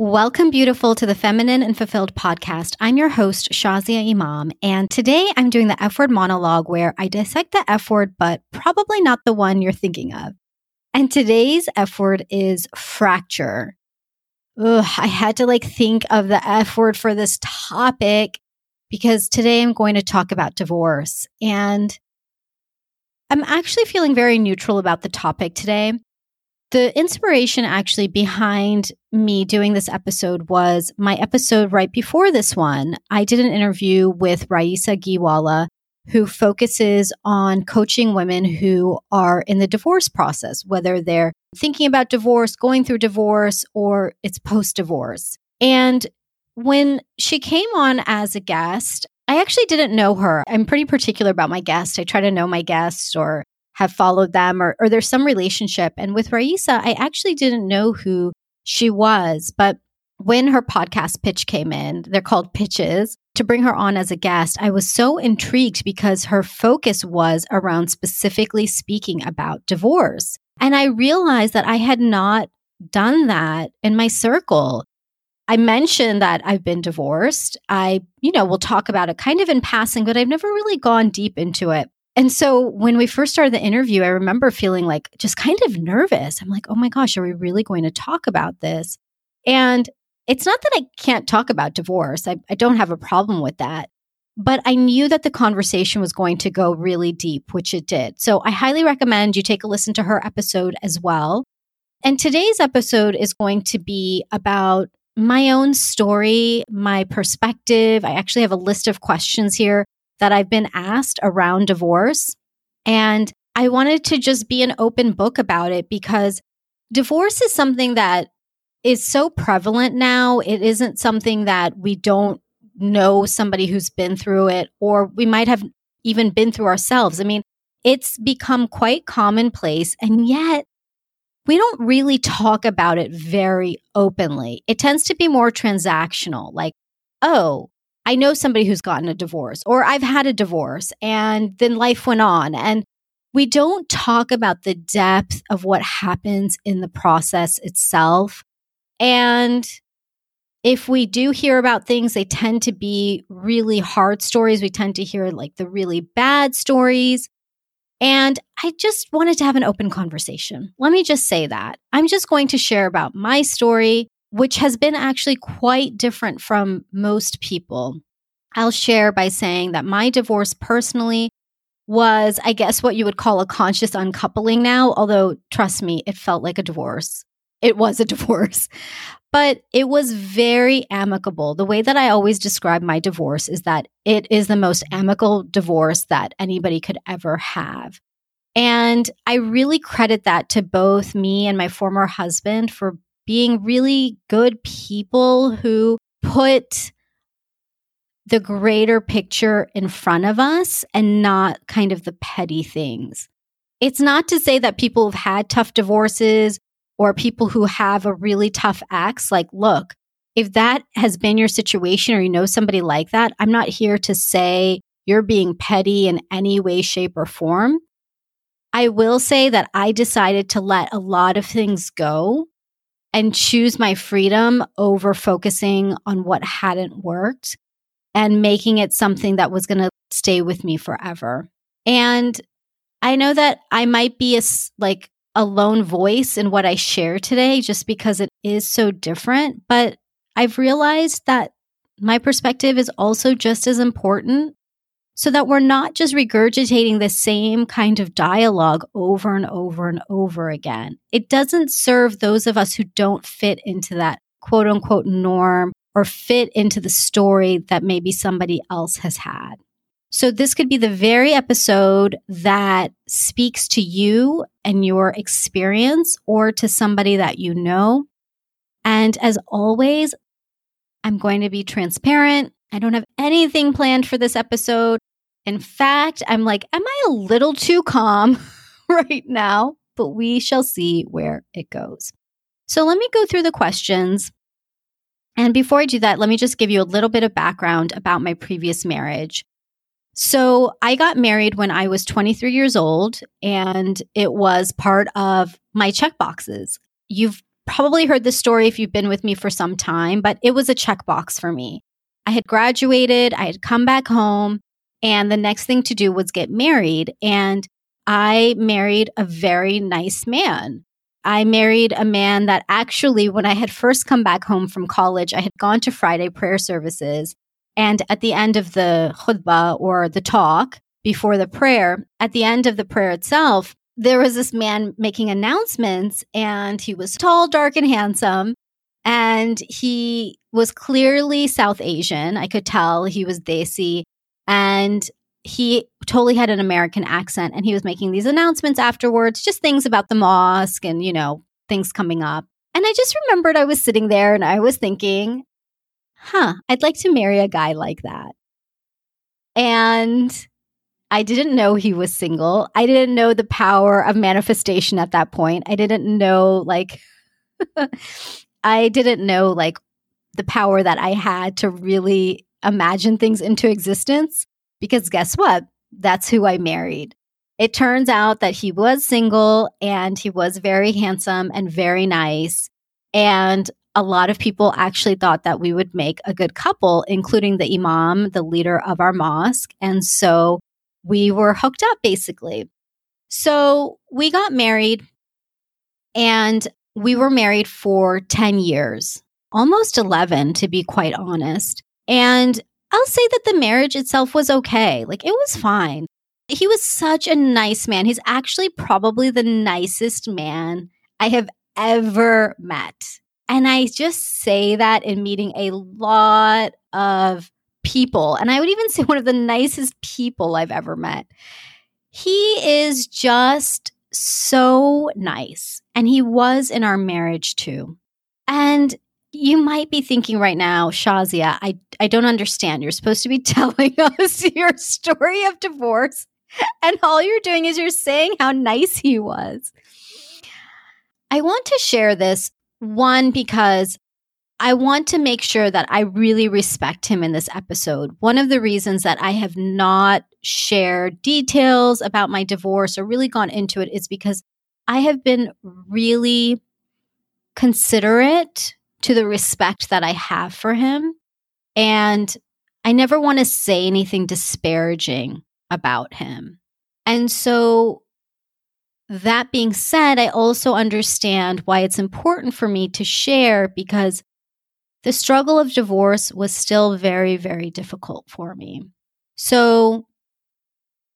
Welcome, beautiful, to the Feminine and Fulfilled podcast. I'm your host, Shazia Imam, and today I'm doing the F word monologue where I dissect the F word, but probably not the one you're thinking of. And today's F word is fracture. Ugh, I had to like think of the F word for this topic because today I'm going to talk about divorce. And I'm actually feeling very neutral about the topic today. The inspiration actually behind me doing this episode was my episode right before this one. I did an interview with Raisa Giwala, who focuses on coaching women who are in the divorce process, whether they're thinking about divorce, going through divorce, or it's post divorce. And when she came on as a guest, I actually didn't know her. I'm pretty particular about my guests. I try to know my guests or have followed them or, or there's some relationship. And with Raisa, I actually didn't know who she was, but when her podcast pitch came in, they're called pitches to bring her on as a guest. I was so intrigued because her focus was around specifically speaking about divorce. And I realized that I had not done that in my circle. I mentioned that I've been divorced. I, you know, we'll talk about it kind of in passing, but I've never really gone deep into it. And so when we first started the interview, I remember feeling like just kind of nervous. I'm like, oh my gosh, are we really going to talk about this? And it's not that I can't talk about divorce, I, I don't have a problem with that. But I knew that the conversation was going to go really deep, which it did. So I highly recommend you take a listen to her episode as well. And today's episode is going to be about my own story, my perspective. I actually have a list of questions here that I've been asked around divorce. And I wanted to just be an open book about it because divorce is something that is so prevalent now. It isn't something that we don't know somebody who's been through it, or we might have even been through ourselves. I mean, it's become quite commonplace. And yet, we don't really talk about it very openly. It tends to be more transactional, like, oh, I know somebody who's gotten a divorce, or I've had a divorce, and then life went on. And we don't talk about the depth of what happens in the process itself. And if we do hear about things, they tend to be really hard stories. We tend to hear like the really bad stories. And I just wanted to have an open conversation. Let me just say that. I'm just going to share about my story, which has been actually quite different from most people. I'll share by saying that my divorce personally was, I guess, what you would call a conscious uncoupling now, although trust me, it felt like a divorce. It was a divorce, but it was very amicable. The way that I always describe my divorce is that it is the most amicable divorce that anybody could ever have. And I really credit that to both me and my former husband for being really good people who put the greater picture in front of us and not kind of the petty things. It's not to say that people who've had tough divorces or people who have a really tough ex, like, look, if that has been your situation or you know somebody like that, I'm not here to say you're being petty in any way, shape, or form. I will say that I decided to let a lot of things go and choose my freedom over focusing on what hadn't worked and making it something that was going to stay with me forever. And I know that I might be a like a lone voice in what I share today just because it is so different, but I've realized that my perspective is also just as important so that we're not just regurgitating the same kind of dialogue over and over and over again. It doesn't serve those of us who don't fit into that quote unquote norm or fit into the story that maybe somebody else has had. So this could be the very episode that speaks to you and your experience or to somebody that you know. And as always, I'm going to be transparent. I don't have anything planned for this episode. In fact, I'm like, am I a little too calm right now? But we shall see where it goes. So let me go through the questions. And before I do that, let me just give you a little bit of background about my previous marriage. So I got married when I was 23 years old, and it was part of my check boxes. You've probably heard this story if you've been with me for some time, but it was a checkbox for me. I had graduated, I had come back home, and the next thing to do was get married. And I married a very nice man. I married a man that actually, when I had first come back home from college, I had gone to Friday prayer services. And at the end of the khutbah or the talk before the prayer, at the end of the prayer itself, there was this man making announcements, and he was tall, dark, and handsome. And he was clearly South Asian. I could tell he was Desi. And he totally had an American accent. And he was making these announcements afterwards, just things about the mosque and, you know, things coming up. And I just remembered I was sitting there and I was thinking, huh, I'd like to marry a guy like that. And I didn't know he was single. I didn't know the power of manifestation at that point. I didn't know, like, I didn't know, like, the power that I had to really imagine things into existence. Because guess what? That's who I married. It turns out that he was single and he was very handsome and very nice. And a lot of people actually thought that we would make a good couple, including the imam, the leader of our mosque. And so we were hooked up basically. So we got married and we were married for 10 years, almost 11 to be quite honest. And I'll say that the marriage itself was okay. Like it was fine. He was such a nice man. He's actually probably the nicest man I have ever met. And I just say that in meeting a lot of people. And I would even say one of the nicest people I've ever met. He is just so nice. And he was in our marriage too. And you might be thinking right now, Shazia, I, I don't understand. You're supposed to be telling us your story of divorce. And all you're doing is you're saying how nice he was. I want to share this one because I want to make sure that I really respect him in this episode. One of the reasons that I have not shared details about my divorce or really gone into it is because I have been really considerate to the respect that I have for him. And I never want to say anything disparaging about him. And so, that being said, I also understand why it's important for me to share because the struggle of divorce was still very, very difficult for me. So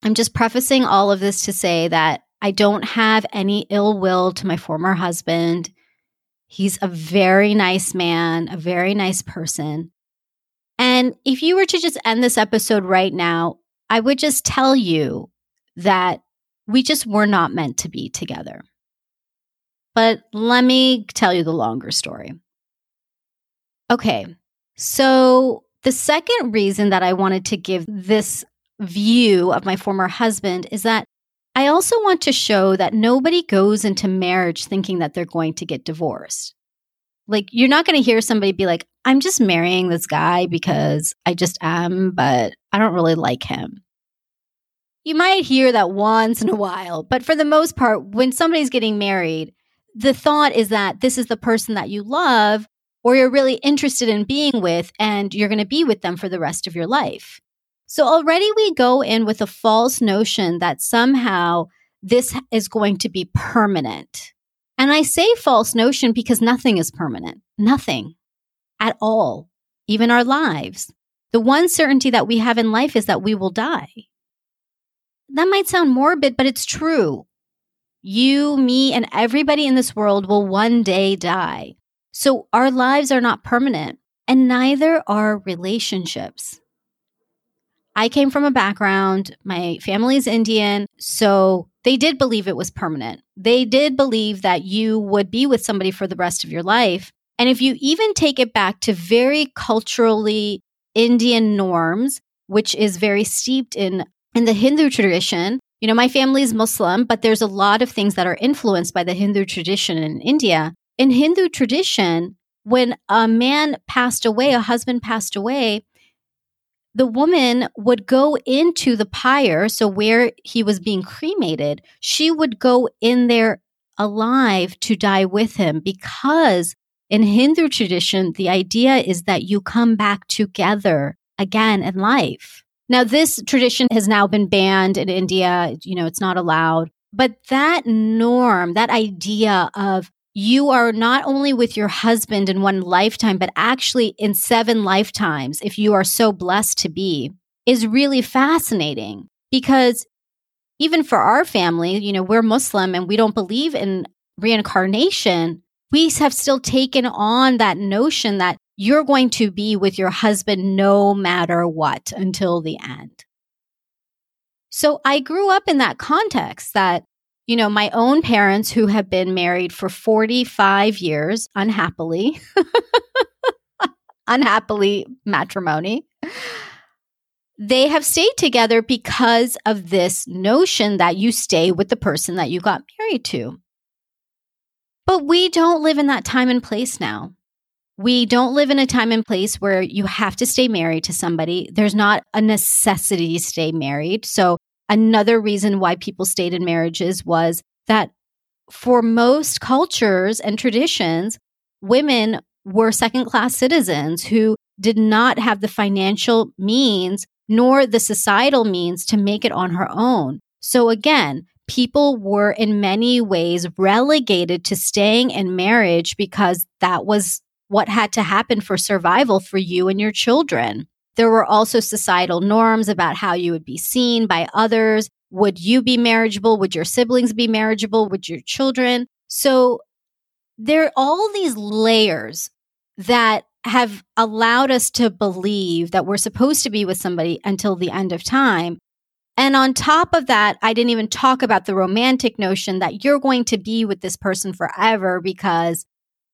I'm just prefacing all of this to say that I don't have any ill will to my former husband. He's a very nice man, a very nice person. And if you were to just end this episode right now, I would just tell you that we just were not meant to be together. But let me tell you the longer story. Okay. So, the second reason that I wanted to give this view of my former husband is that I also want to show that nobody goes into marriage thinking that they're going to get divorced. Like, you're not going to hear somebody be like, I'm just marrying this guy because I just am, but I don't really like him. You might hear that once in a while, but for the most part, when somebody's getting married, the thought is that this is the person that you love or you're really interested in being with and you're going to be with them for the rest of your life. So already we go in with a false notion that somehow this is going to be permanent. And I say false notion because nothing is permanent. Nothing at all, even our lives. The one certainty that we have in life is that we will die. That might sound morbid, but it's true. You, me, and everybody in this world will one day die. So our lives are not permanent, and neither are relationships. I came from a background, my family is Indian, so they did believe it was permanent. They did believe that you would be with somebody for the rest of your life. And if you even take it back to very culturally Indian norms, which is very steeped in in the Hindu tradition, you know, my family is Muslim, but there's a lot of things that are influenced by the Hindu tradition in India in Hindu tradition, when a man passed away, a husband passed away, the woman would go into the pyre, so where he was being cremated, she would go in there alive to die with him because in Hindu tradition, the idea is that you come back together again in life. Now, this tradition has now been banned in India. You know, it's not allowed. But that norm, that idea of you are not only with your husband in one lifetime, but actually in seven lifetimes, if you are so blessed to be, is really fascinating because even for our family, you know, we're Muslim and we don't believe in reincarnation. We have still taken on that notion that you're going to be with your husband no matter what until the end. So I grew up in that context that you know, my own parents who have been married for 45 years unhappily, unhappily matrimony, they have stayed together because of this notion that you stay with the person that you got married to. But we don't live in that time and place now. We don't live in a time and place where you have to stay married to somebody. There's not a necessity to stay married. So Another reason why people stayed in marriages was that for most cultures and traditions, women were second class citizens who did not have the financial means nor the societal means to make it on her own. So again, people were in many ways relegated to staying in marriage because that was what had to happen for survival for you and your children. There were also societal norms about how you would be seen by others. Would you be marriageable? Would your siblings be marriageable? Would your children? So there are all these layers that have allowed us to believe that we're supposed to be with somebody until the end of time. And on top of that, I didn't even talk about the romantic notion that you're going to be with this person forever because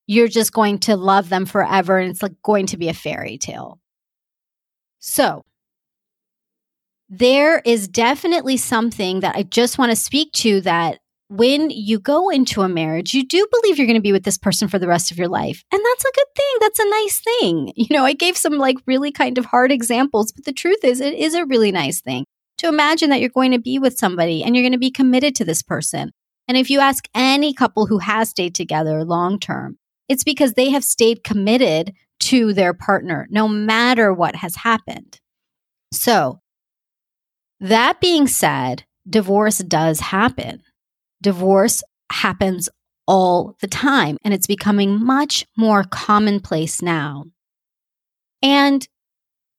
you're just going to love them forever and it's like going to be a fairy tale. So, there is definitely something that I just want to speak to that when you go into a marriage, you do believe you're going to be with this person for the rest of your life. And that's a good thing. That's a nice thing. You know, I gave some like really kind of hard examples, but the truth is, it is a really nice thing to imagine that you're going to be with somebody and you're going to be committed to this person. And if you ask any couple who has stayed together long term, it's because they have stayed committed to their partner, no matter what has happened. So, that being said, divorce does happen. Divorce happens all the time, and it's becoming much more commonplace now. And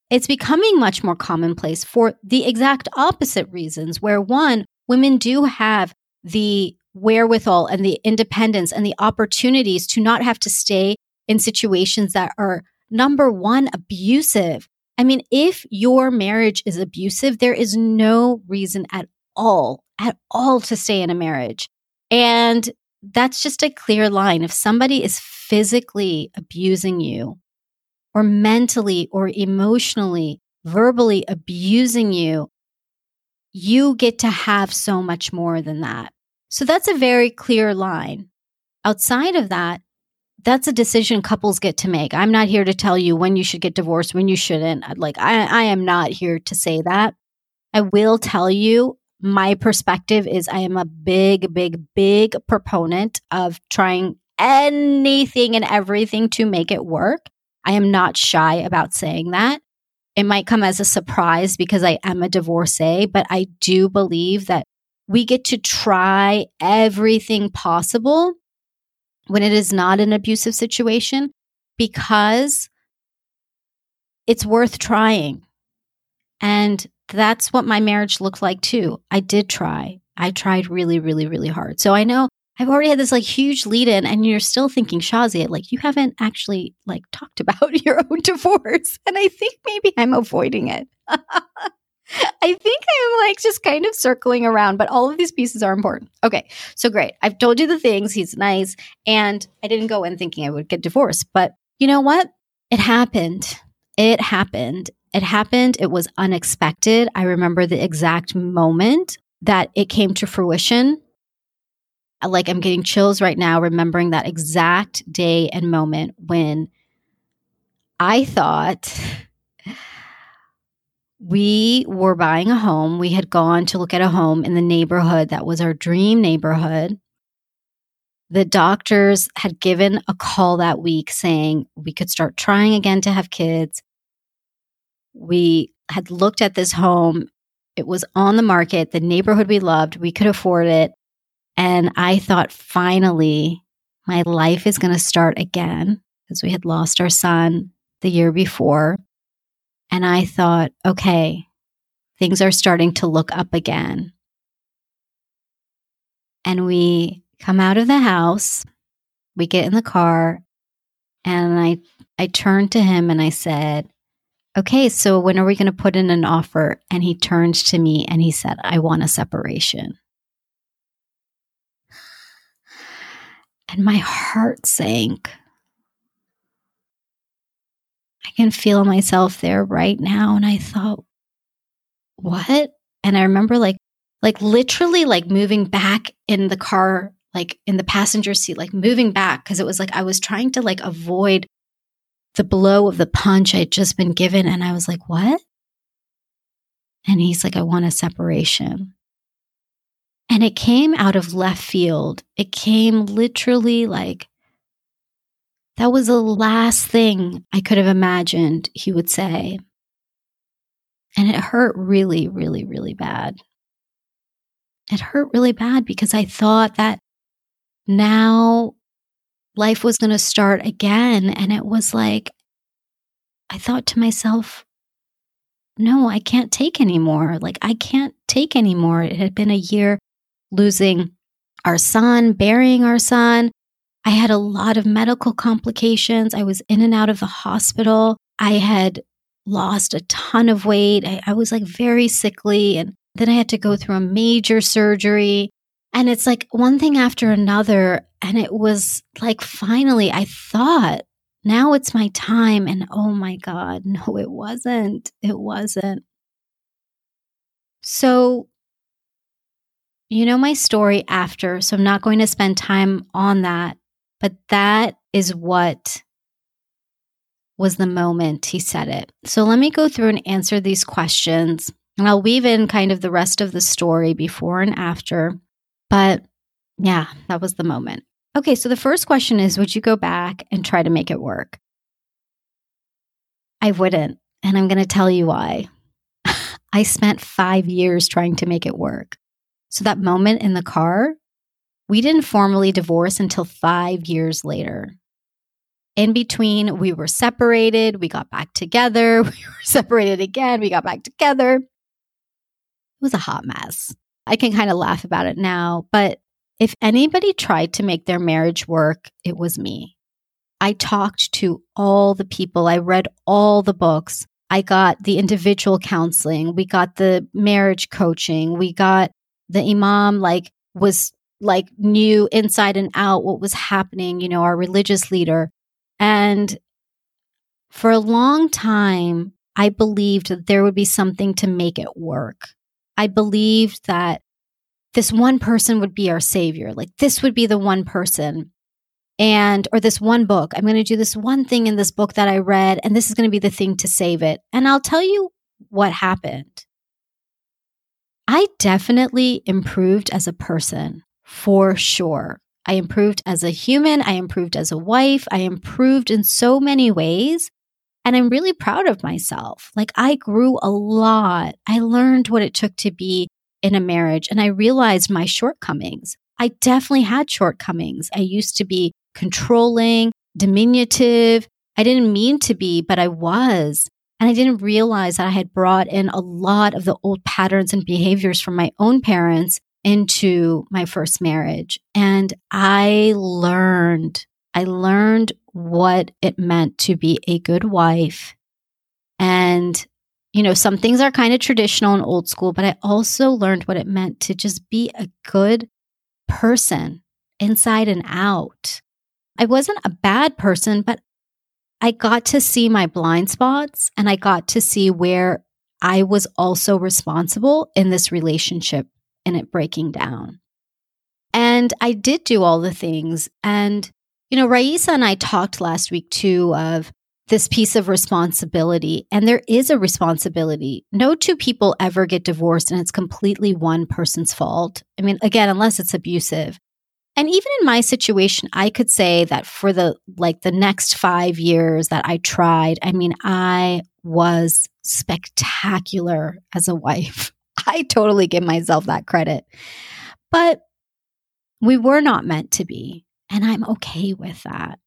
it's becoming much more commonplace for the exact opposite reasons, where one, women do have the wherewithal and the independence and the opportunities to not have to stay in situations that are number one, abusive. I mean, if your marriage is abusive, there is no reason at all, at all to stay in a marriage. And that's just a clear line. If somebody is physically abusing you or mentally or emotionally, verbally abusing you, you get to have so much more than that. So that's a very clear line. Outside of that, that's a decision couples get to make. I'm not here to tell you when you should get divorced, when you shouldn't. Like, I, I am not here to say that. I will tell you my perspective is I am a big, big, big proponent of trying anything and everything to make it work. I am not shy about saying that. It might come as a surprise because I am a divorcee, but I do believe that we get to try everything possible when it is not an abusive situation because it's worth trying. And that's what my marriage looked like too. I did try. I tried really, really, really hard. So I know I've already had this like huge lead in and you're still thinking, Shazia, like you haven't actually like talked about your own divorce. And I think maybe I'm avoiding it. I think I'm like just kind of circling around, but all of these pieces are important. Okay, so great. I've told you the things. He's nice. And I didn't go in thinking I would get divorced, but you know what? It happened. It happened. It happened. It was unexpected. I remember the exact moment that it came to fruition. Like I'm getting chills right now, remembering that exact day and moment when I thought we were buying a home. We had gone to look at a home in the neighborhood that was our dream neighborhood. The doctors had given a call that week saying we could start trying again to have kids. We had looked at this home. It was on the market, the neighborhood we loved, we could afford it. And I thought, finally, my life is going to start again because we had lost our son the year before. And I thought, okay, things are starting to look up again. And we come out of the house, we get in the car, and I I turned to him and I said, "Okay, so when are we going to put in an offer?" And he turned to me and he said, "I want a separation." And my heart sank. I can feel myself there right now and I thought, "What?" And I remember like like literally like moving back in the car like in the passenger seat like moving back because it was like i was trying to like avoid the blow of the punch i'd just been given and i was like what? And he's like i want a separation. And it came out of left field. It came literally like that was the last thing i could have imagined he would say and it hurt really really really bad it hurt really bad because I thought that now life was going to start again. And it was like, I thought to myself, no, I can't take anymore. Like, I can't take anymore. It had been a year losing our son, burying our son. I had a lot of medical complications. I was in and out of the hospital. I had lost a ton of weight. I, I was like very sickly and then I had to go through a major surgery. And it's like one thing after another. And it was like, finally, I thought, now it's my time. And oh my God, no, it wasn't. It wasn't. So, you know my story after. So I'm not going to spend time on that. But that is what was the moment he said it. So let me go through and answer these questions and I'll weave in kind of the rest of the story before and after. But yeah, that was the moment. Okay, so the first question is Would you go back and try to make it work? I wouldn't. And I'm going to tell you why. I spent five years trying to make it work. So that moment in the car, we didn't formally divorce until five years later. In between, we were separated, we got back together, we were separated again, we got back together. It was a hot mess. I can kind of laugh about it now, but if anybody tried to make their marriage work, it was me. I talked to all the people, I read all the books. I got the individual counseling, we got the marriage coaching, we got the imam like was like knew inside and out what was happening, you know, our religious leader. And for a long time, I believed that there would be something to make it work. I believed that this one person would be our savior. Like this would be the one person. And, or this one book. I'm going to do this one thing in this book that I read, and this is going to be the thing to save it. And I'll tell you what happened. I definitely improved as a person for sure. I improved as a human. I improved as a wife. I improved in so many ways. And I'm really proud of myself. Like I grew a lot. I learned what it took to be in a marriage and I realized my shortcomings. I definitely had shortcomings. I used to be controlling, diminutive. I didn't mean to be, but I was. And I didn't realize that I had brought in a lot of the old patterns and behaviors from my own parents into my first marriage. And I learned, I learned what it meant to be a good wife. And, you know, some things are kind of traditional and old school, but I also learned what it meant to just be a good person inside and out. I wasn't a bad person, but I got to see my blind spots and I got to see where I was also responsible in this relationship and it breaking down. And I did do all the things. And you know, Raisa and I talked last week too of this piece of responsibility, and there is a responsibility. No two people ever get divorced and it's completely one person's fault. I mean, again, unless it's abusive. And even in my situation, I could say that for the like the next 5 years that I tried, I mean, I was spectacular as a wife. I totally give myself that credit. But we were not meant to be, and I'm okay with that.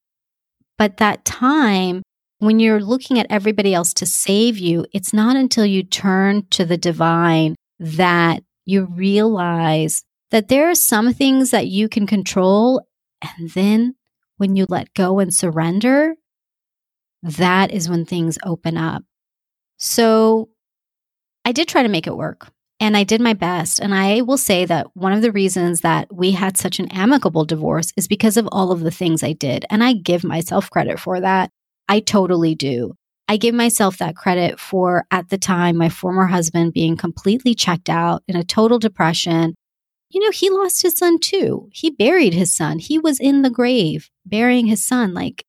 But that time when you're looking at everybody else to save you, it's not until you turn to the divine that you realize that there are some things that you can control. And then when you let go and surrender, that is when things open up. So I did try to make it work and I did my best. And I will say that one of the reasons that we had such an amicable divorce is because of all of the things I did. And I give myself credit for that. I totally do. I give myself that credit for, at the time, my former husband being completely checked out in a total depression, you know, he lost his son too. He buried his son. He was in the grave burying his son. Like,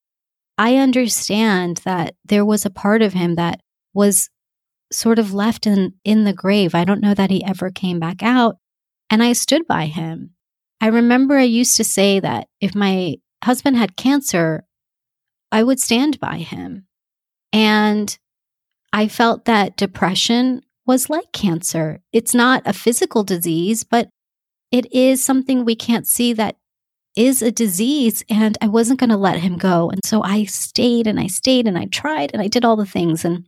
I understand that there was a part of him that was sort of left in, in the grave. I don't know that he ever came back out. And I stood by him. I remember I used to say that if my husband had cancer, I would stand by him. And I felt that depression was like cancer. It's not a physical disease, but it is something we can't see that is a disease. And I wasn't going to let him go. And so I stayed and I stayed and I tried and I did all the things. And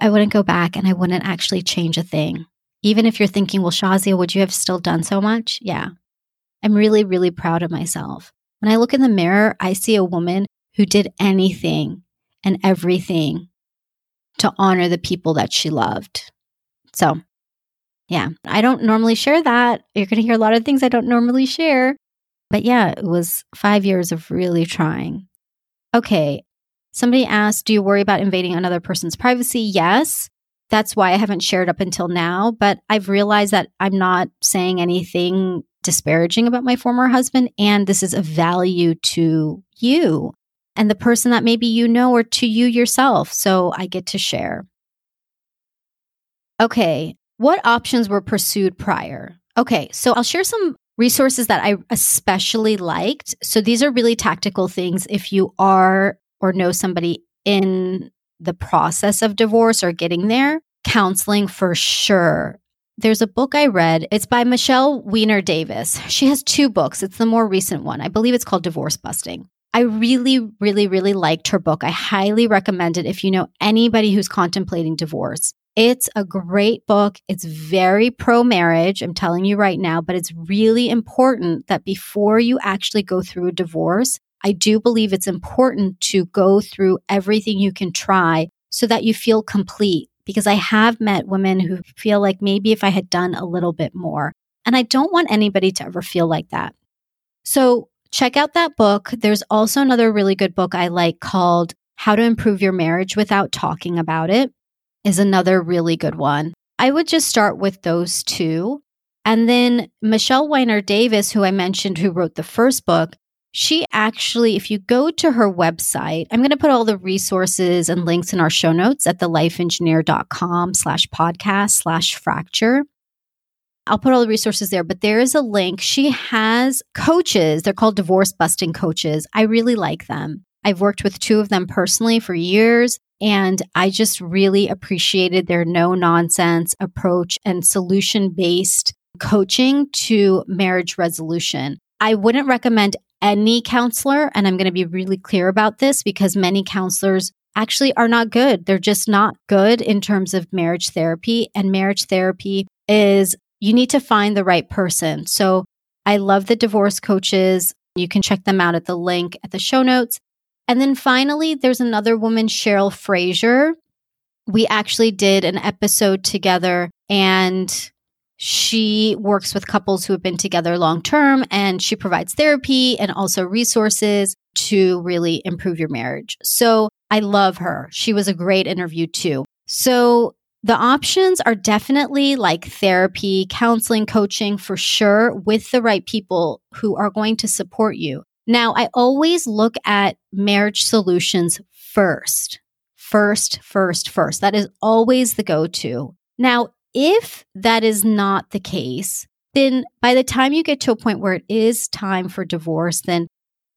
I wouldn't go back and I wouldn't actually change a thing. Even if you're thinking, well, Shazia, would you have still done so much? Yeah. I'm really, really proud of myself. When I look in the mirror, I see a woman who did anything and everything to honor the people that she loved. So yeah, I don't normally share that. You're going to hear a lot of things I don't normally share. But yeah, it was five years of really trying. Okay. Somebody asked, Do you worry about invading another person's privacy? Yes. That's why I haven't shared up until now. But I've realized that I'm not saying anything disparaging about my former husband. And this is a value to you and the person that maybe you know or to you yourself. So I get to share. Okay. What options were pursued prior? Okay, so I'll share some resources that I especially liked. So these are really tactical things if you are or know somebody in the process of divorce or getting there. Counseling for sure. There's a book I read. It's by Michele Weiner Davis. She has two books. It's the more recent one. I believe it's called Divorce Busting. I really, really, really liked her book. I highly recommend it if you know anybody who's contemplating divorce. It's a great book. It's very pro marriage. I'm telling you right now, but it's really important that before you actually go through a divorce, I do believe it's important to go through everything you can try so that you feel complete. Because I have met women who feel like maybe if I had done a little bit more. And I don't want anybody to ever feel like that. So check out that book. There's also another really good book I like called How to Improve Your Marriage Without Talking About It is another really good one. I would just start with those two. And then Michele Weiner Davis, who I mentioned, who wrote the first book, she actually, if you go to her website, I'm going to put all the resources and links in our show notes at thelifeengineer.com slash podcast slash fracture. I'll put all the resources there, but there is a link. She has coaches. They're called divorce busting coaches. I really like them. I've worked with two of them personally for years. And I just really appreciated their no nonsense approach and solution based coaching to marriage resolution. I wouldn't recommend any counselor, and I'm going to be really clear about this because many counselors actually are not good. They're just not good in terms of marriage therapy. And marriage therapy is you need to find the right person. So I love the divorce coaches. You can check them out at the link at the show notes. And then finally, there's another woman, Cheryl Fraser. We actually did an episode together and she works with couples who have been together long term and she provides therapy and also resources to really improve your marriage. So I love her. She was a great interview too. So the options are definitely like therapy, counseling, coaching for sure with the right people who are going to support you. Now, I always look at marriage solutions first. First, first, first. That is always the go to. Now, if that is not the case, then by the time you get to a point where it is time for divorce, then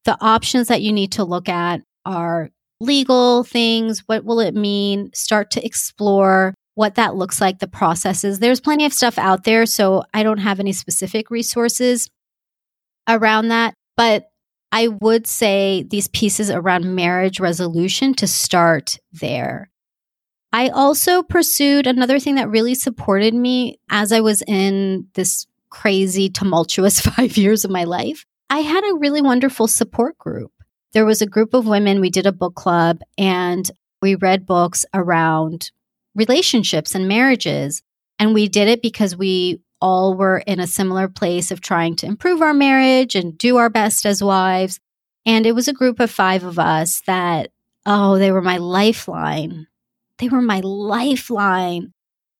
the options that you need to look at are legal things. What will it mean? Start to explore what that looks like, the processes. There's plenty of stuff out there. So I don't have any specific resources around that. But I would say these pieces around marriage resolution to start there. I also pursued another thing that really supported me as I was in this crazy, tumultuous five years of my life. I had a really wonderful support group. There was a group of women, we did a book club, and we read books around relationships and marriages. And we did it because we all were in a similar place of trying to improve our marriage and do our best as wives. And it was a group of five of us that, oh, they were my lifeline. They were my lifeline.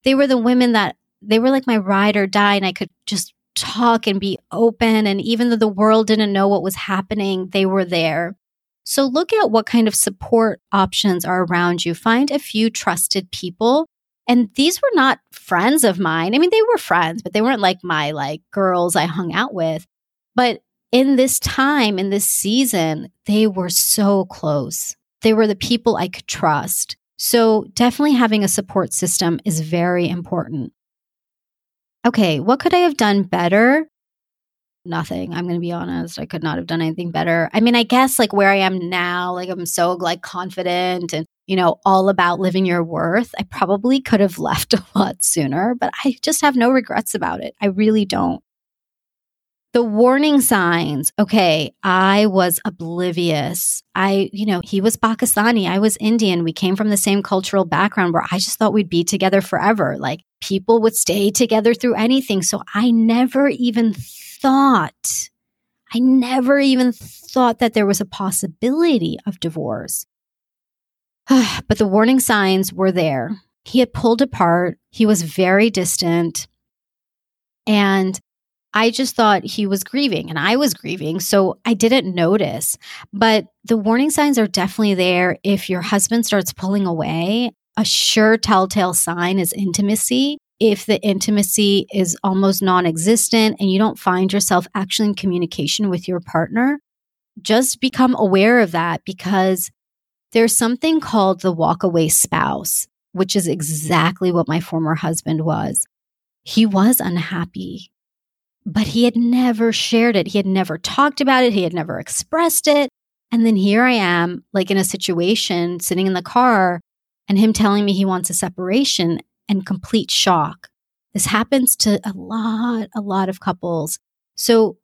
They were the women that they were like my ride or die, and I could just talk and be open. And even though the world didn't know what was happening, they were there. So look at what kind of support options are around you. Find a few trusted people and these were not friends of mine. I mean, they were friends, but they weren't like my like girls I hung out with. But in this time, in this season, they were so close. They were the people I could trust. So definitely having a support system is very important. Okay, what could I have done better? Nothing. I'm going to be honest. I could not have done anything better. I mean, I guess like where I am now, like I'm so like confident and you know, all about living your worth, I probably could have left a lot sooner, but I just have no regrets about it. I really don't. The warning signs. Okay, I was oblivious. I, you know, he was Pakistani, I was Indian. We came from the same cultural background where I just thought we'd be together forever. Like people would stay together through anything. So I never even thought, I never even thought that there was a possibility of divorce. but the warning signs were there. He had pulled apart. He was very distant. And I just thought he was grieving and I was grieving. So I didn't notice. But the warning signs are definitely there. If your husband starts pulling away, a sure telltale sign is intimacy. If the intimacy is almost non existent and you don't find yourself actually in communication with your partner, just become aware of that because there's something called the walkaway spouse, which is exactly what my former husband was. He was unhappy, but he had never shared it. He had never talked about it. He had never expressed it. And then here I am, like in a situation, sitting in the car, and him telling me he wants a separation and complete shock. This happens to a lot, a lot of couples. So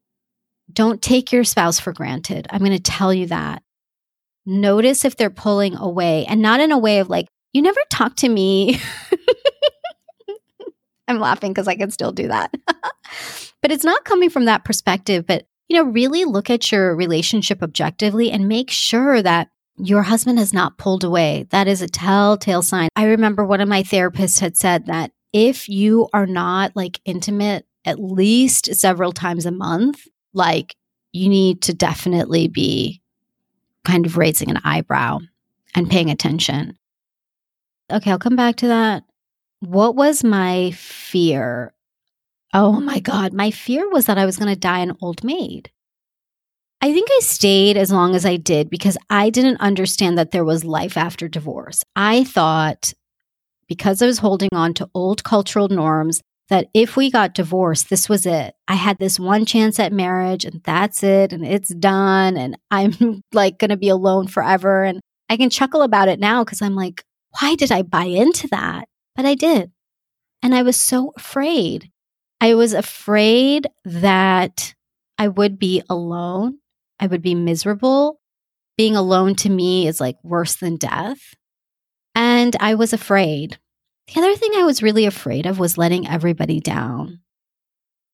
don't take your spouse for granted. I'm going to tell you that notice if they're pulling away and not in a way of like, you never talk to me. I'm laughing because I can still do that. but it's not coming from that perspective, but you know, really look at your relationship objectively and make sure that your husband has not pulled away. That is a telltale sign. I remember one of my therapists had said that if you are not like intimate at least several times a month, like you need to definitely be kind of raising an eyebrow and paying attention. Okay, I'll come back to that. What was my fear? Oh my God, my fear was that I was going to die an old maid. I think I stayed as long as I did because I didn't understand that there was life after divorce. I thought because I was holding on to old cultural norms that if we got divorced, this was it. I had this one chance at marriage and that's it and it's done and I'm like going to be alone forever. And I can chuckle about it now because I'm like, why did I buy into that? But I did. And I was so afraid. I was afraid that I would be alone. I would be miserable. Being alone to me is like worse than death. And I was afraid. The other thing I was really afraid of was letting everybody down.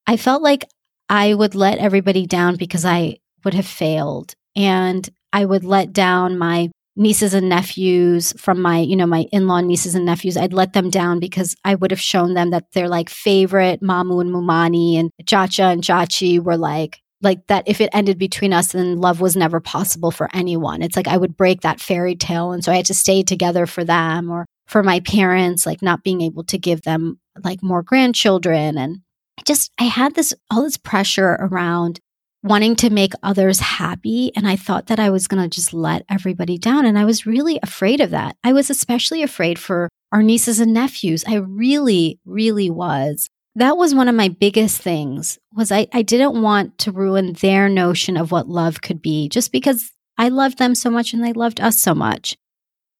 I felt like I would let everybody down because I would have failed and I would let down my nieces and nephews from my, you know, my in-law nieces and nephews. I'd let them down because I would have shown them that their like favorite Mamu and Mumani and Chacha and Chachi were like like that if it ended between us then love was never possible for anyone. It's like I would break that fairy tale and so I had to stay together for them or for my parents, like not being able to give them like more grandchildren. And I just, I had this, all this pressure around wanting to make others happy. And I thought that I was going to just let everybody down. And I was really afraid of that. I was especially afraid for our nieces and nephews. I really, really was. That was one of my biggest things was I, I didn't want to ruin their notion of what love could be just because I loved them so much and they loved us so much.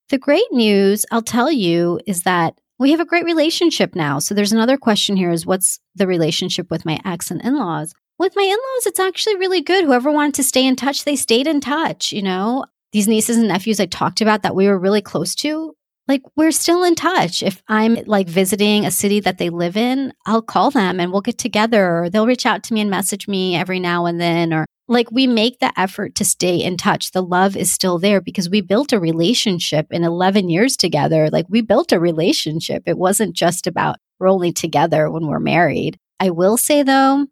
The great news, I'll tell you, is that we have a great relationship now. So there's another question here is what's the relationship with my ex and in-laws? With my in-laws, it's actually really good. Whoever wanted to stay in touch, they stayed in touch, you know. These nieces and nephews I talked about that we were really close to, like we're still in touch. If I'm like visiting a city that they live in, I'll call them and we'll get together. Or they'll reach out to me and message me every now and then or like we make the effort to stay in touch. The love is still there because we built a relationship in 11 years together. Like we built a relationship. It wasn't just about rolling together when we're married. I will say though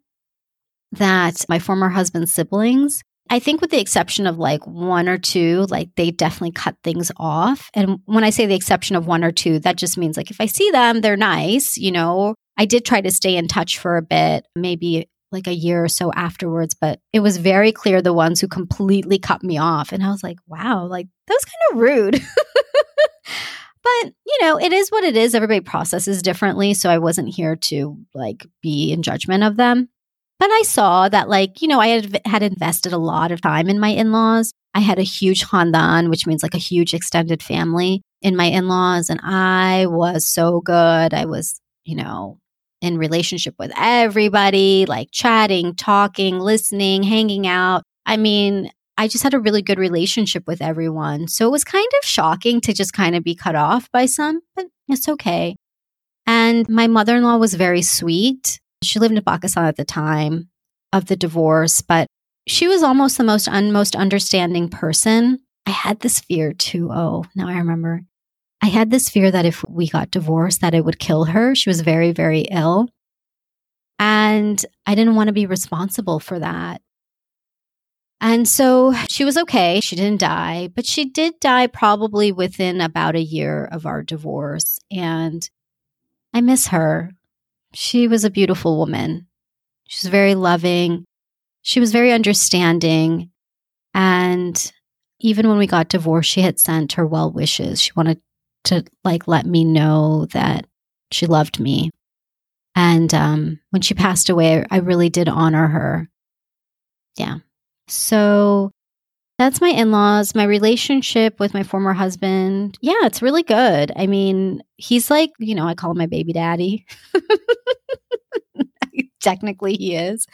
that my former husband's siblings, I think with the exception of like one or two, like they definitely cut things off. And when I say the exception of one or two, that just means like if I see them, they're nice, you know. I did try to stay in touch for a bit, maybe like a year or so afterwards, but it was very clear the ones who completely cut me off. And I was like, wow, like that was kind of rude. but, you know, it is what it is. Everybody processes differently. So I wasn't here to like be in judgment of them. But I saw that, like, you know, I had, had invested a lot of time in my in laws. I had a huge khandan, which means like a huge extended family in my in laws. And I was so good. I was, you know, in relationship with everybody, like chatting, talking, listening, hanging out. I mean, I just had a really good relationship with everyone. So it was kind of shocking to just kind of be cut off by some, but it's okay. And my mother in law was very sweet. She lived in Pakistan at the time of the divorce, but she was almost the most un- most understanding person. I had this fear too. Oh, now I remember. I had this fear that if we got divorced, that it would kill her. She was very, very ill. And I didn't want to be responsible for that. And so she was okay. She didn't die, but she did die probably within about a year of our divorce. And I miss her. She was a beautiful woman. She was very loving. She was very understanding. And even when we got divorced, she had sent her well wishes. She wanted to like let me know that she loved me. And um, when she passed away, I really did honor her. Yeah. So that's my in laws. My relationship with my former husband. Yeah, it's really good. I mean, he's like, you know, I call him my baby daddy. Technically, he is.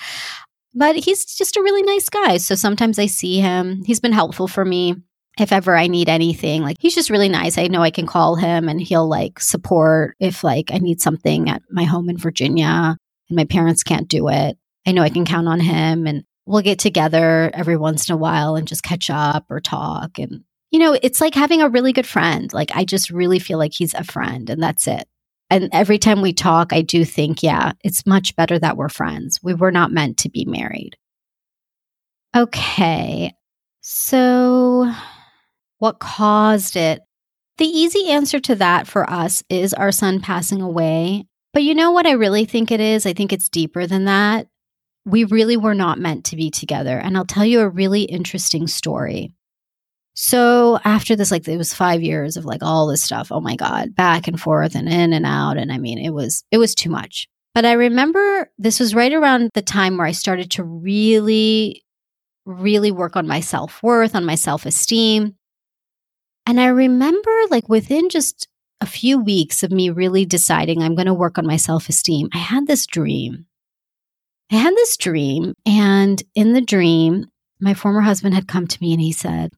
But he's just a really nice guy. So sometimes I see him. He's been helpful for me if ever I need anything. Like he's just really nice. I know I can call him and he'll like support if like I need something at my home in Virginia and my parents can't do it. I know I can count on him and we'll get together every once in a while and just catch up or talk and you know, it's like having a really good friend. Like I just really feel like he's a friend and that's it. And every time we talk, I do think, yeah, it's much better that we're friends. We were not meant to be married. Okay. So what caused it? The easy answer to that for us is our son passing away. But you know what I really think it is? I think it's deeper than that. We really were not meant to be together. And I'll tell you a really interesting story. So after this, like it was five years of like all this stuff. Oh my God, back and forth and in and out. And I mean, it was, it was too much. But I remember this was right around the time where I started to really, really work on my self worth, on my self esteem. And I remember, like, within just a few weeks of me really deciding I'm going to work on my self esteem, I had this dream. I had this dream. And in the dream, my former husband had come to me and he said,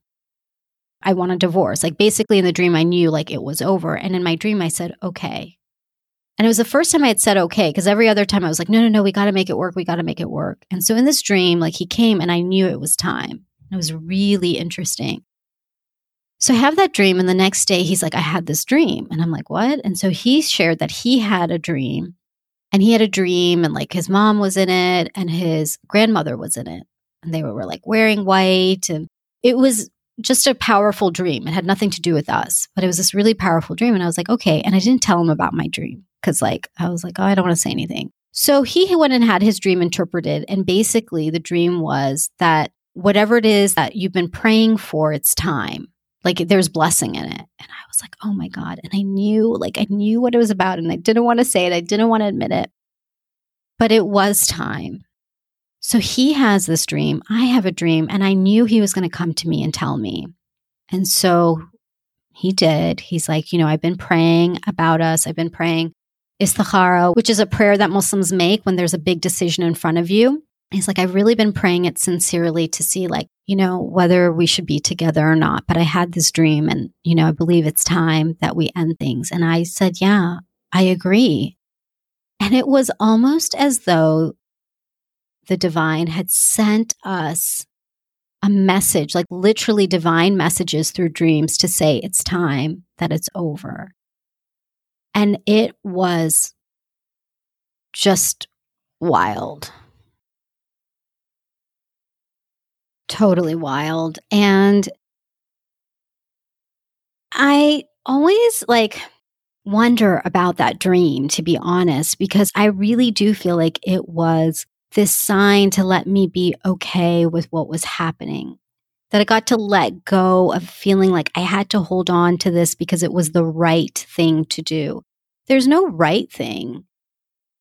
I want a divorce. Like, basically, in the dream, I knew like it was over. And in my dream, I said, okay. And it was the first time I had said okay, because every other time I was like, no, no, no, we got to make it work. We got to make it work. And so in this dream, like he came and I knew it was time. It was really interesting. So I have that dream. And the next day, he's like, I had this dream. And I'm like, what? And so he shared that he had a dream and he had a dream and like his mom was in it and his grandmother was in it. And they were, like wearing white. And it was just a powerful dream. It had nothing to do with us, but it was this really powerful dream. And I was like, okay. And I didn't tell him about my dream because like I was like, oh, I don't want to say anything. So he went and had his dream interpreted. And basically, the dream was that whatever it is that you've been praying for, it's time. Like there's blessing in it. And I was like, oh my God. And I knew, like, I knew what it was about. And I didn't want to say it. I didn't want to admit it. But it was time. So he has this dream. I have a dream. And I knew he was going to come to me and tell me. And so he did. He's like, you know, I've been praying about us. I've been praying istikhara, which is a prayer that Muslims make when there's a big decision in front of you. He's like, I've really been praying it sincerely to see, like, you know, whether we should be together or not. But I had this dream and, you know, I believe it's time that we end things. And I said, Yeah, I agree. And it was almost as though the divine had sent us a message, like literally divine messages through dreams to say it's time, that it's over. And it was just wild. Totally wild. And I always like wonder about that dream, to be honest, because I really do feel like it was this sign to let me be okay with what was happening. That I got to let go of feeling like I had to hold on to this because it was the right thing to do. There's no right thing.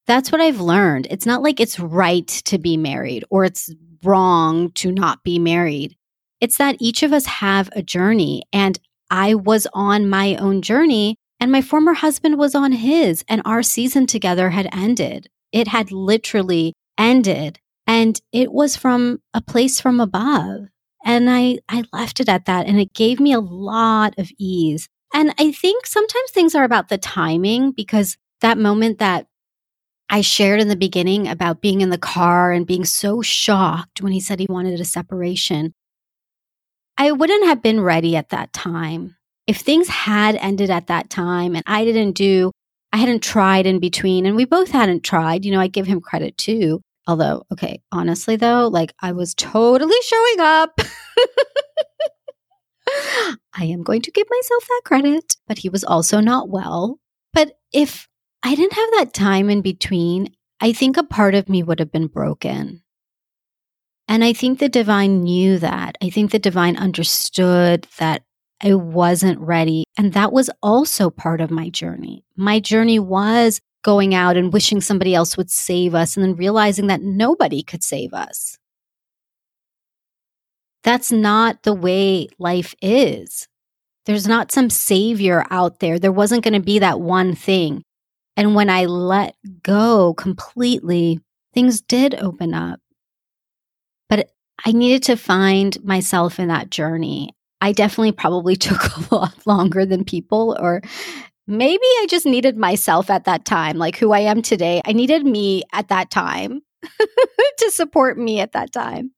That's what I've learned. It's not like it's right to be married or it's wrong to not be married. It's that each of us have a journey and I was on my own journey and my former husband was on his and our season together had ended. It had literally ended and it was from a place from above. And I, I left it at that and it gave me a lot of ease. And I think sometimes things are about the timing because that moment that I shared in the beginning about being in the car and being so shocked when he said he wanted a separation. I wouldn't have been ready at that time. If things had ended at that time and I didn't do, I hadn't tried in between, and we both hadn't tried, you know, I give him credit too. Although, okay, honestly though, like I was totally showing up. I am going to give myself that credit, but he was also not well. But if I didn't have that time in between, I think a part of me would have been broken. And I think the divine knew that. I think the divine understood that I wasn't ready. And that was also part of my journey. My journey was going out and wishing somebody else would save us and then realizing that nobody could save us. That's not the way life is. There's not some savior out there. There wasn't going to be that one thing. And when I let go completely, things did open up. But I needed to find myself in that journey. I definitely probably took a lot longer than people, or maybe I just needed myself at that time, like who I am today. I needed me at that time to support me at that time.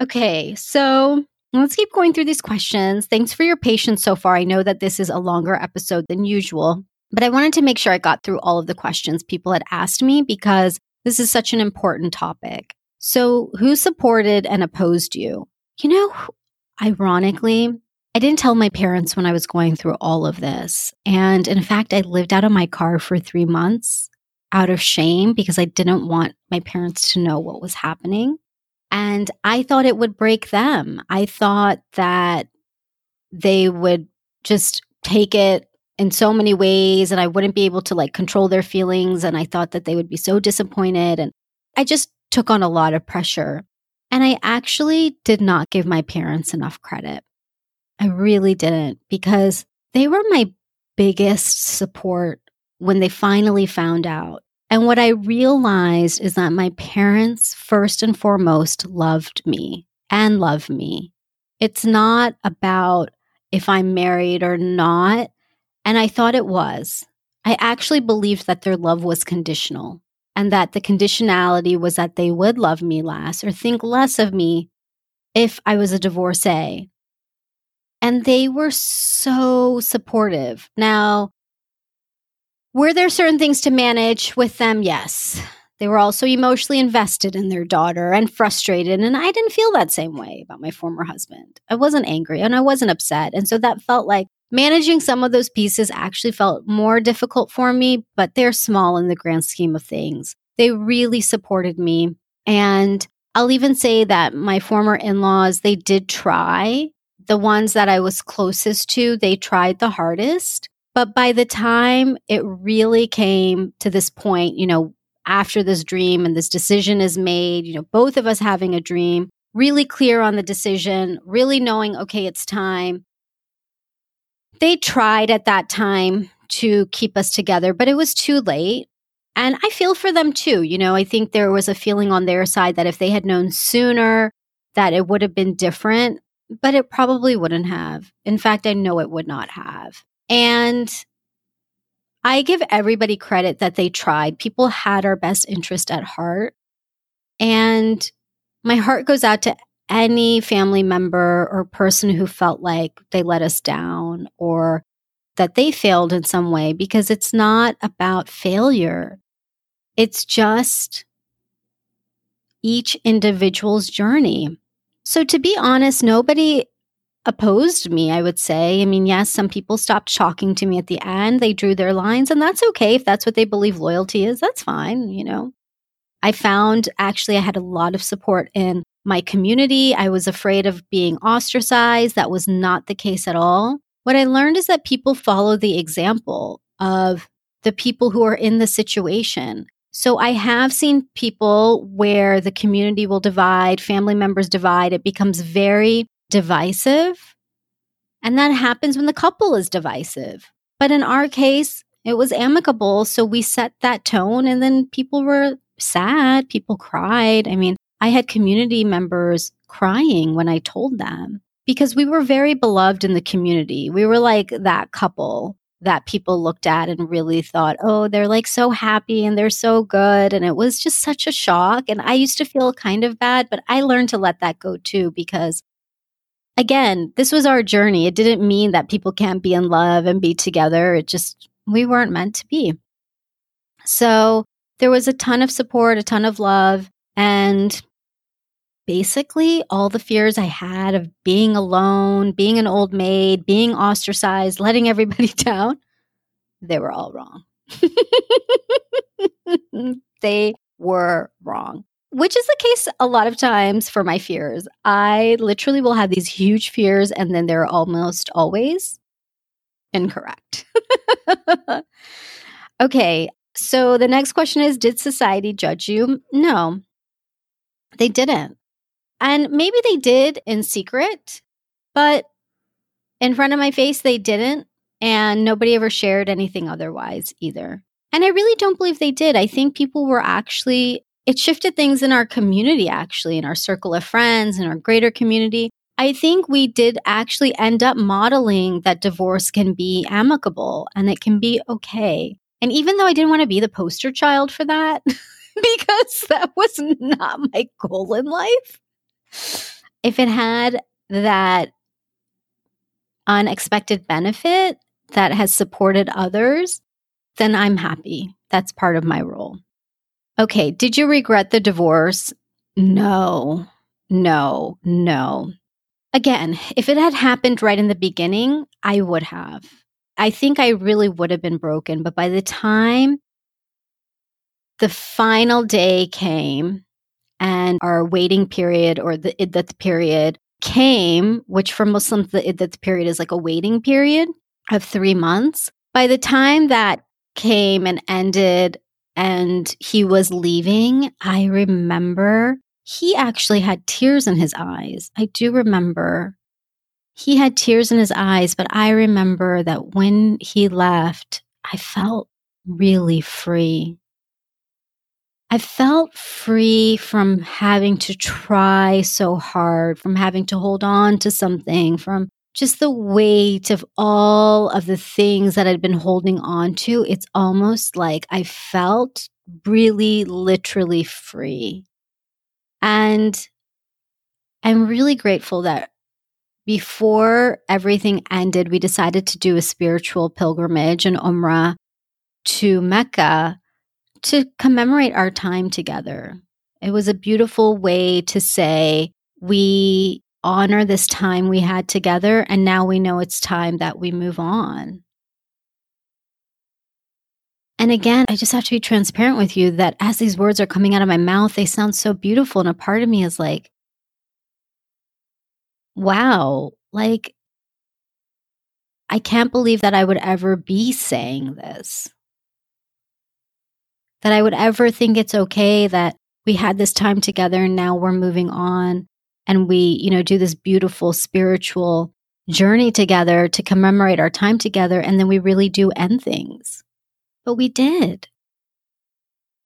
Okay, so let's keep going through these questions. Thanks for your patience so far. I know that this is a longer episode than usual, but I wanted to make sure I got through all of the questions people had asked me because this is such an important topic. So, who supported and opposed you? You know, ironically, I didn't tell my parents when I was going through all of this. And in fact, I lived out of my car for three months out of shame because I didn't want my parents to know what was happening. And I thought it would break them. I thought that they would just take it in so many ways and I wouldn't be able to like control their feelings. And I thought that they would be so disappointed. And I just took on a lot of pressure. And I actually did not give my parents enough credit. I really didn't because they were my biggest support when they finally found out. And what I realized is that my parents, first and foremost, loved me and love me. It's not about if I'm married or not. And I thought it was. I actually believed that their love was conditional and that the conditionality was that they would love me less or think less of me if I was a divorcee. And they were so supportive. Now, were there certain things to manage with them? Yes. They were also emotionally invested in their daughter and frustrated. And I didn't feel that same way about my former husband. I wasn't angry and I wasn't upset. And so that felt like managing some of those pieces actually felt more difficult for me, but they're small in the grand scheme of things. They really supported me. And I'll even say that my former in laws, they did try. The ones that I was closest to, they tried the hardest. But by the time it really came to this point, you know, after this dream and this decision is made, you know, both of us having a dream, really clear on the decision, really knowing, okay, it's time. They tried at that time to keep us together, but it was too late. And I feel for them too. You know, I think there was a feeling on their side that if they had known sooner, that it would have been different, but it probably wouldn't have. In fact, I know it would not have. And I give everybody credit that they tried. People had our best interest at heart. And my heart goes out to any family member or person who felt like they let us down or that they failed in some way because it's not about failure. It's just each individual's journey. So, to be honest, nobody opposed me, I would say. I mean, yes, some people stopped talking to me at the end. They drew their lines, and that's okay. If that's what they believe loyalty is, that's fine, you know. I found actually I had a lot of support in my community. I was afraid of being ostracized. That was not the case at all. What I learned is that people follow the example of the people who are in the situation. So I have seen people where the community will divide, family members divide. It becomes very divisive. And that happens when the couple is divisive. But in our case, it was amicable. So we set that tone and then people were sad. People cried. I mean, I had community members crying when I told them because we were very beloved in the community. We were like that couple that people looked at and really thought, oh, they're like so happy and they're so good. And it was just such a shock. And I used to feel kind of bad, but I learned to let that go too because again, this was our journey. It didn't mean that people can't be in love and be together. It just, we weren't meant to be. So there was a ton of support, a ton of love. And basically, all the fears I had of being alone, being an old maid, being ostracized, letting everybody down, they were all wrong. they were wrong which is the case a lot of times for my fears. I literally will have these huge fears and then they're almost always incorrect. okay, so the next question is Did society judge you? No, they didn't. And maybe they did in secret, but in front of my face, they didn't. And nobody ever shared anything otherwise either. And I really don't believe they did. I think people were actually it shifted things in our community, actually, in our circle of friends, in our greater community. I think we did actually end up modeling that divorce can be amicable and it can be okay. And even though I didn't want to be the poster child for that, because that was not my goal in life, if it had that unexpected benefit that has supported others, then I'm happy. That's part of my role. Okay. Did you regret the divorce? No, no, no. Again, if it had happened right in the beginning, I would have. I think I really would have been broken. But by the time the final day came and our waiting period or the iddat period came, which for Muslims, the iddat period is like a waiting period of three months. By the time that came and ended, and he was leaving, I remember he actually had tears in his eyes. I do remember he had tears in his eyes, but I remember that when he left, I felt really free. I felt free from having to try so hard, from having to hold on to something, from just the weight of all of the things that I'd been holding on to, it's almost like I felt really literally free. And I'm really grateful that before everything ended, we decided to do a spiritual pilgrimage and Umrah to Mecca to commemorate our time together. It was a beautiful way to say we honor this time we had together. And now we know it's time that we move on. And again, I just have to be transparent with you that as these words are coming out of my mouth, they sound so beautiful. And a part of me is like, wow, like, I can't believe that I would ever be saying this. That I would ever think it's okay that we had this time together and now we're moving on and we, you know, do this beautiful spiritual journey together to commemorate our time together. And then we really do end things but we did.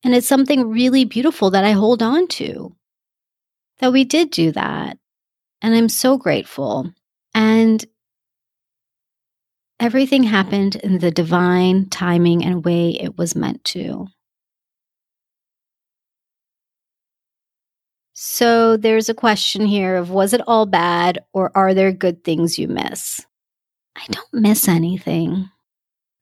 And it's something really beautiful that I hold on to that we did do that. And I'm so grateful. And everything happened in the divine timing and way it was meant to. So there's a question here of was it all bad or are there good things you miss? I don't miss anything.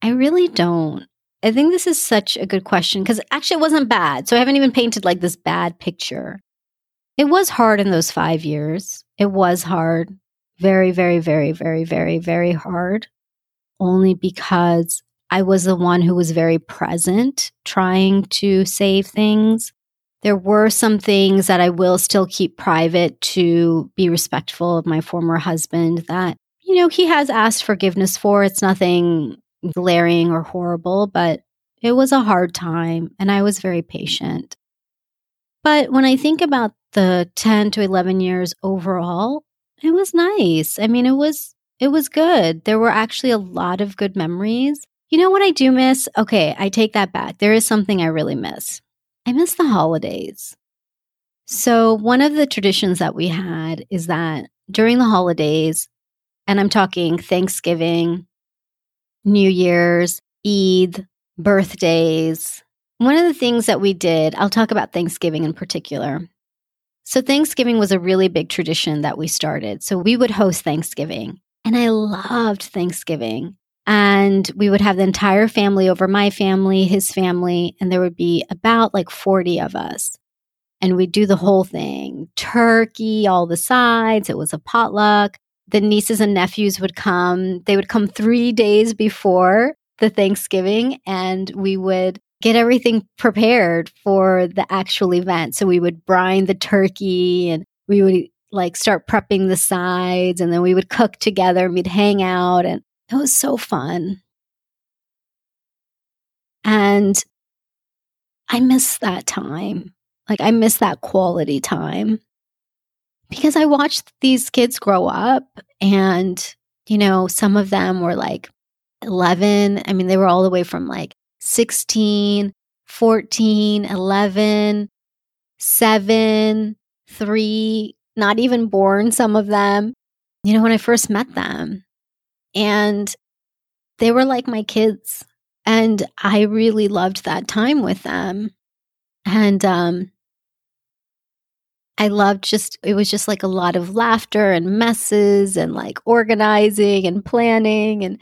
I really don't. I think this is such a good question because actually it wasn't bad. So I haven't even painted like this bad picture. It was hard in those five years. It was hard. Very, very, very, very, very, very hard. Only because I was the one who was very present trying to save things. There were some things that I will still keep private to be respectful of my former husband that, you know, he has asked forgiveness for. It's nothing glaring or horrible, but it was a hard time and I was very patient. But when I think about the 10 to 11 years overall, it was nice. I mean, it was it was good. There were actually a lot of good memories. You know what I do miss? Okay, I take that back. There is something I really miss. I miss the holidays. So, one of the traditions that we had is that during the holidays, and I'm talking Thanksgiving, New Year's, Eid, birthdays. One of the things that we did, I'll talk about Thanksgiving in particular. So, Thanksgiving was a really big tradition that we started. So, we would host Thanksgiving, and I loved Thanksgiving. And we would have the entire family over my family, his family, and there would be about like 40 of us. And we'd do the whole thing turkey, all the sides. It was a potluck the nieces and nephews would come. They would come three days before the Thanksgiving, and we would get everything prepared for the actual event. So we would brine the turkey and we would like start prepping the sides, and then we would cook together and we'd hang out, and it was so fun. And I miss that time. Like, I miss that quality time because I watched these kids grow up and, you know, some of them were like 11. I mean, they were all the way from like 16, 14, 11, 7, 3, not even born, some of them, you know, when I first met them. And they were like my kids. And I really loved that time with them. And um, I loved just, it was just like a lot of laughter and messes and like organizing and planning and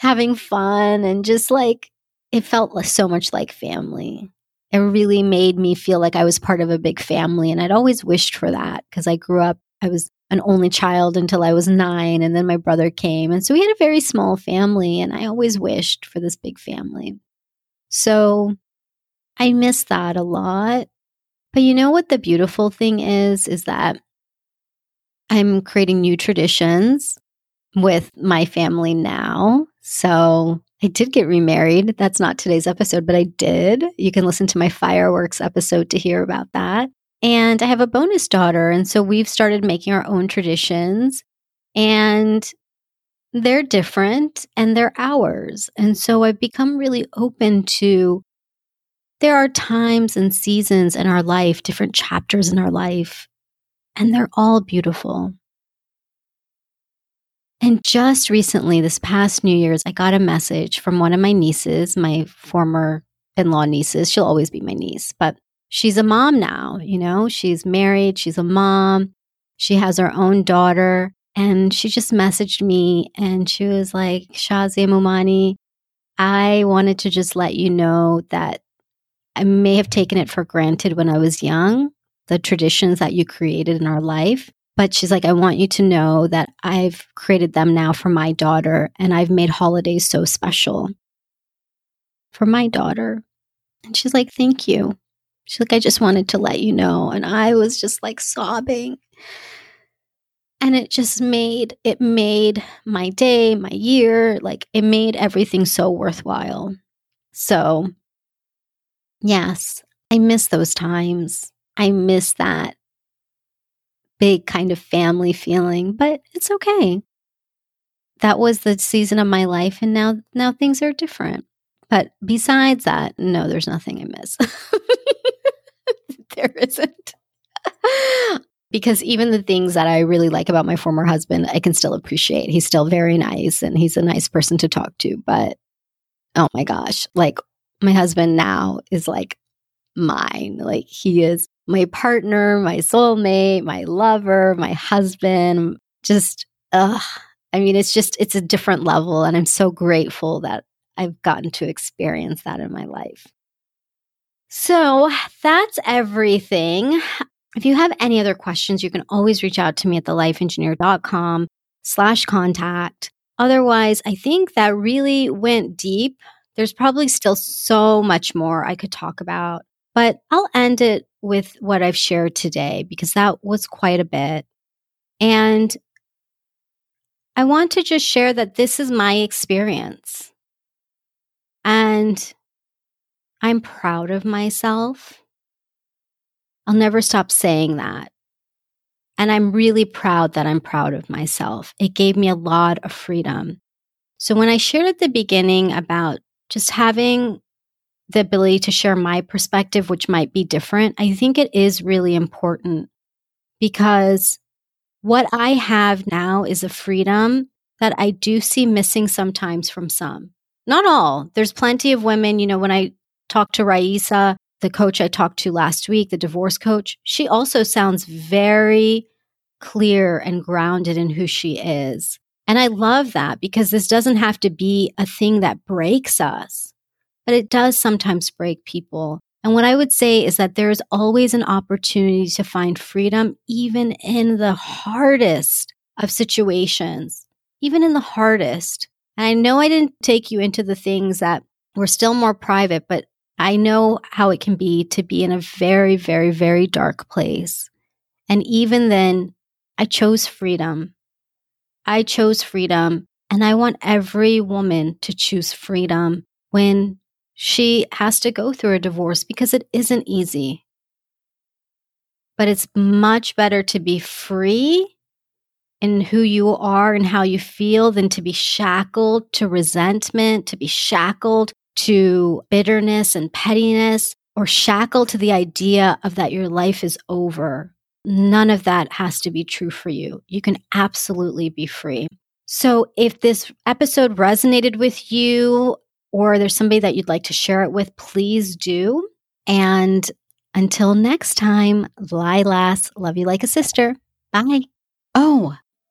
having fun and just like, it felt so much like family. It really made me feel like I was part of a big family. And I'd always wished for that because I grew up, I was an only child until I was nine. And then my brother came. And so we had a very small family. And I always wished for this big family. So I miss that a lot. But you know what the beautiful thing is? Is that I'm creating new traditions with my family now. So I did get remarried. That's not today's episode, but I did. You can listen to my fireworks episode to hear about that. And I have a bonus daughter. And so we've started making our own traditions and they're different and they're ours. And so I've become really open to there are times and seasons in our life, different chapters in our life, and they're all beautiful. And just recently, this past New Year's, I got a message from one of my nieces, my former in law nieces. She'll always be my niece, but she's a mom now. You know, she's married, she's a mom, she has her own daughter. And she just messaged me and she was like, Shazia Mumani, I wanted to just let you know that I may have taken it for granted when I was young, the traditions that you created in our life. But she's like, I want you to know that I've created them now for my daughter and I've made holidays so special for my daughter. And she's like, Thank you. She's like, I just wanted to let you know. And I was just like sobbing. And it just made it made my day, my year, like it made everything so worthwhile. So, yes, I miss those times. I miss that big kind of family feeling, but it's okay. That was the season of my life and now now things are different. But besides that, no, there's nothing I miss. there isn't. because even the things that I really like about my former husband, I can still appreciate. He's still very nice and he's a nice person to talk to. But oh my gosh, like my husband now is like mine. Like he is my partner, my soulmate, my lover, my husband. Just, ugh. I mean, it's just, it's a different level. And I'm so grateful that I've gotten to experience that in my life. So that's everything. If you have any other questions, you can always reach out to me at thelifeengineer.com slash contact. Otherwise, I think that really went deep. There's probably still so much more I could talk about, but I'll end it with what I've shared today because that was quite a bit. And I want to just share that this is my experience. And I'm proud of myself. I'll never stop saying that. And I'm really proud that I'm proud of myself. It gave me a lot of freedom. So when I shared at the beginning about just having the ability to share my perspective, which might be different, I think it is really important because what I have now is a freedom that I do see missing sometimes from some. Not all. There's plenty of women, you know, when I talk to Raisa, the coach I talked to last week, the divorce coach, she also sounds very clear and grounded in who she is. And I love that because this doesn't have to be a thing that breaks us but it does sometimes break people. And what I would say is that there is always an opportunity to find freedom, even in the hardest of situations, even in the hardest. And I know I didn't take you into the things that were still more private, but I know how it can be to be in a very, very, very dark place. And even then, I chose freedom. I chose freedom. And I want every woman to choose freedom when she has to go through a divorce because it isn't easy. But it's much better to be free in who you are and how you feel than to be shackled to resentment, to be shackled to bitterness and pettiness, or shackled to the idea of that your life is over. None of that has to be true for you. You can absolutely be free. So, if this episode resonated with you, or there's somebody that you'd like to share it with, please do. And until next time, Lilas, love you like a sister. Bye. Oh,